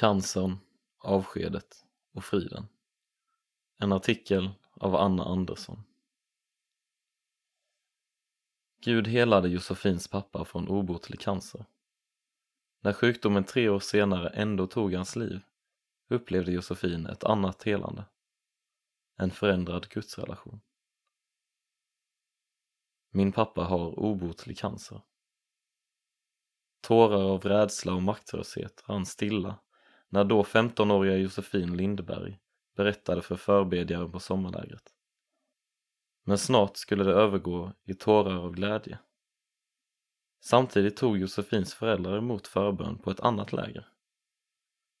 Cancern, avskedet och friden. En artikel av Anna Andersson. Gud helade Josefins pappa från obotlig cancer. När sjukdomen tre år senare ändå tog hans liv upplevde Josefin ett annat helande. En förändrad gudsrelation. Min pappa har obotlig cancer. Tårar av rädsla och maktlöshet rann stilla när då 15-åriga Josefin Lindberg berättade för förbedjare på sommarlägret. Men snart skulle det övergå i tårar av glädje. Samtidigt tog Josefins föräldrar emot förbön på ett annat läger.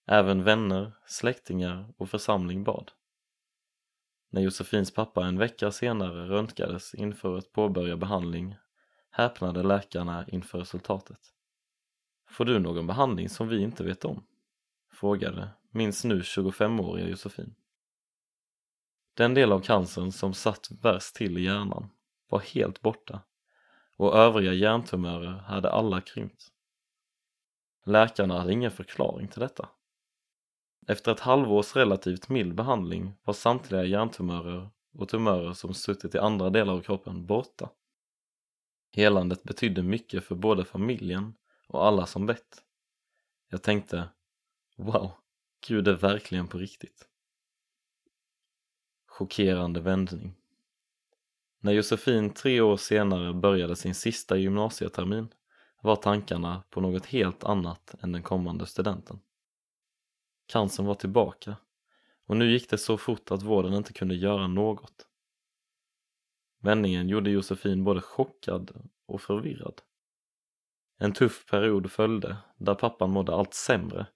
Även vänner, släktingar och församling bad. När Josefins pappa en vecka senare röntgades inför att påbörja behandling häpnade läkarna inför resultatet. Får du någon behandling som vi inte vet om? Frågade minst nu 25-åriga Josefin. Den del av cancern som satt värst till i hjärnan var helt borta och övriga hjärntumörer hade alla krympt. Läkarna hade ingen förklaring till detta. Efter ett halvårs relativt mild behandling var samtliga hjärntumörer och tumörer som suttit i andra delar av kroppen borta. Helandet betydde mycket för både familjen och alla som bett. Jag tänkte, wow, Gud är verkligen på riktigt. Chockerande vändning. När Josefin tre år senare började sin sista gymnasietermin var tankarna på något helt annat än den kommande studenten. Cancern var tillbaka och nu gick det så fort att vården inte kunde göra något. Vändningen gjorde Josefin både chockad och förvirrad. En tuff period följde där pappan mådde allt sämre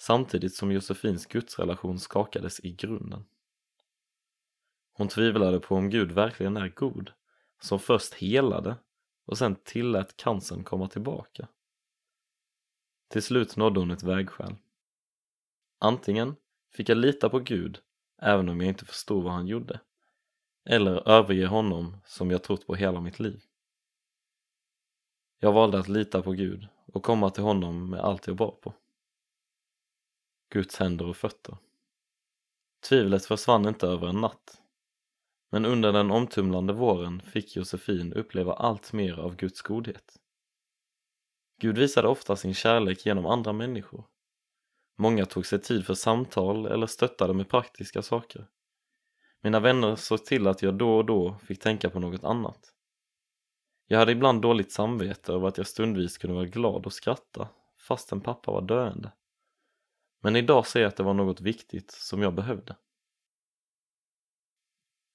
samtidigt som Josefins gudsrelation skakades i grunden. Hon tvivlade på om Gud verkligen är god, som först helade och sen tillät cancern komma tillbaka. Till slut nådde hon ett vägskäl. Antingen fick jag lita på Gud även om jag inte förstod vad han gjorde, eller överge honom som jag trott på hela mitt liv. Jag valde att lita på Gud och komma till honom med allt jag bar på. Guds händer och fötter. Tvivlet försvann inte över en natt. Men under den omtumlande våren fick Josefin uppleva allt mer av Guds godhet. Gud visade ofta sin kärlek genom andra människor. Många tog sig tid för samtal eller stöttade med praktiska saker. Mina vänner såg till att jag då och då fick tänka på något annat. Jag hade ibland dåligt samvete över att jag stundvis kunde vara glad och skratta fastän pappa var döende. Men idag ser jag att det var något viktigt som jag behövde.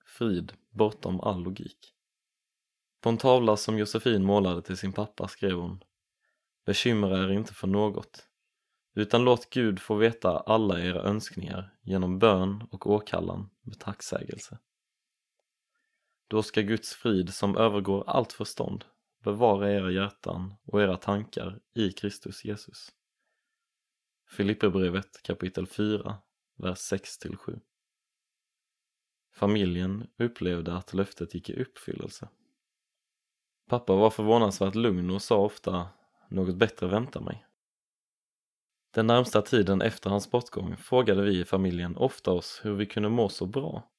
Frid bortom all logik. På en tavla som Josefin målade till sin pappa skrev hon Bekymra er inte för något, utan låt Gud få veta alla era önskningar genom bön och åkallan med tacksägelse. Då ska Guds frid som övergår allt förstånd bevara era hjärtan och era tankar i Kristus Jesus. Filipperbrevet kapitel 4, vers 6-7 Familjen upplevde att löftet gick i uppfyllelse. Pappa var förvånansvärt lugn och sa ofta något bättre väntar mig. Den närmsta tiden efter hans bortgång frågade vi i familjen ofta oss hur vi kunde må så bra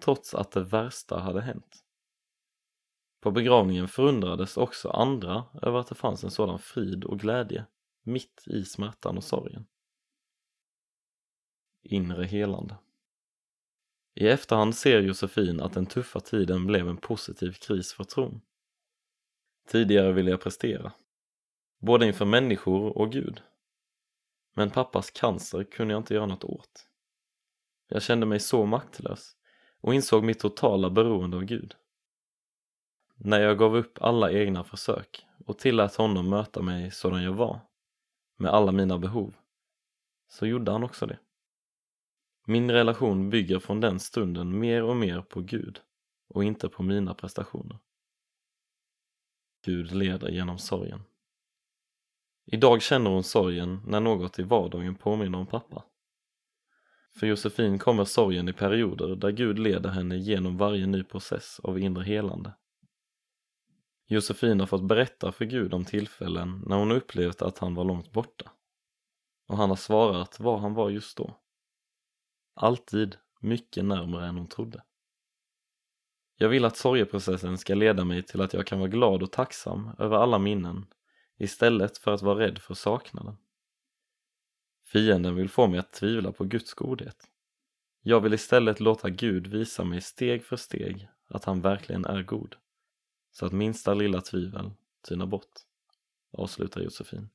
trots att det värsta hade hänt. På begravningen förundrades också andra över att det fanns en sådan frid och glädje mitt i smärtan och sorgen. Inre helande I efterhand ser Josefin att den tuffa tiden blev en positiv kris för tron. Tidigare ville jag prestera, både inför människor och Gud. Men pappas cancer kunde jag inte göra något åt. Jag kände mig så maktlös och insåg mitt totala beroende av Gud. När jag gav upp alla egna försök och tillät honom möta mig sådan jag var, med alla mina behov, så gjorde han också det. Min relation bygger från den stunden mer och mer på Gud och inte på mina prestationer. Gud leder genom sorgen. Idag känner hon sorgen när något i vardagen påminner om pappa. För Josefin kommer sorgen i perioder där Gud leder henne genom varje ny process av inre helande. Josefin har fått berätta för Gud om tillfällen när hon upplevt att han var långt borta. och han har svarat var han var just då. Alltid mycket närmare än hon trodde. Jag vill att sorgeprocessen ska leda mig till att jag kan vara glad och tacksam över alla minnen istället för att vara rädd för saknaden. Fienden vill få mig att tvivla på Guds godhet. Jag vill istället låta Gud visa mig steg för steg att han verkligen är god, så att minsta lilla tvivel tynar bort, avslutar Josefin.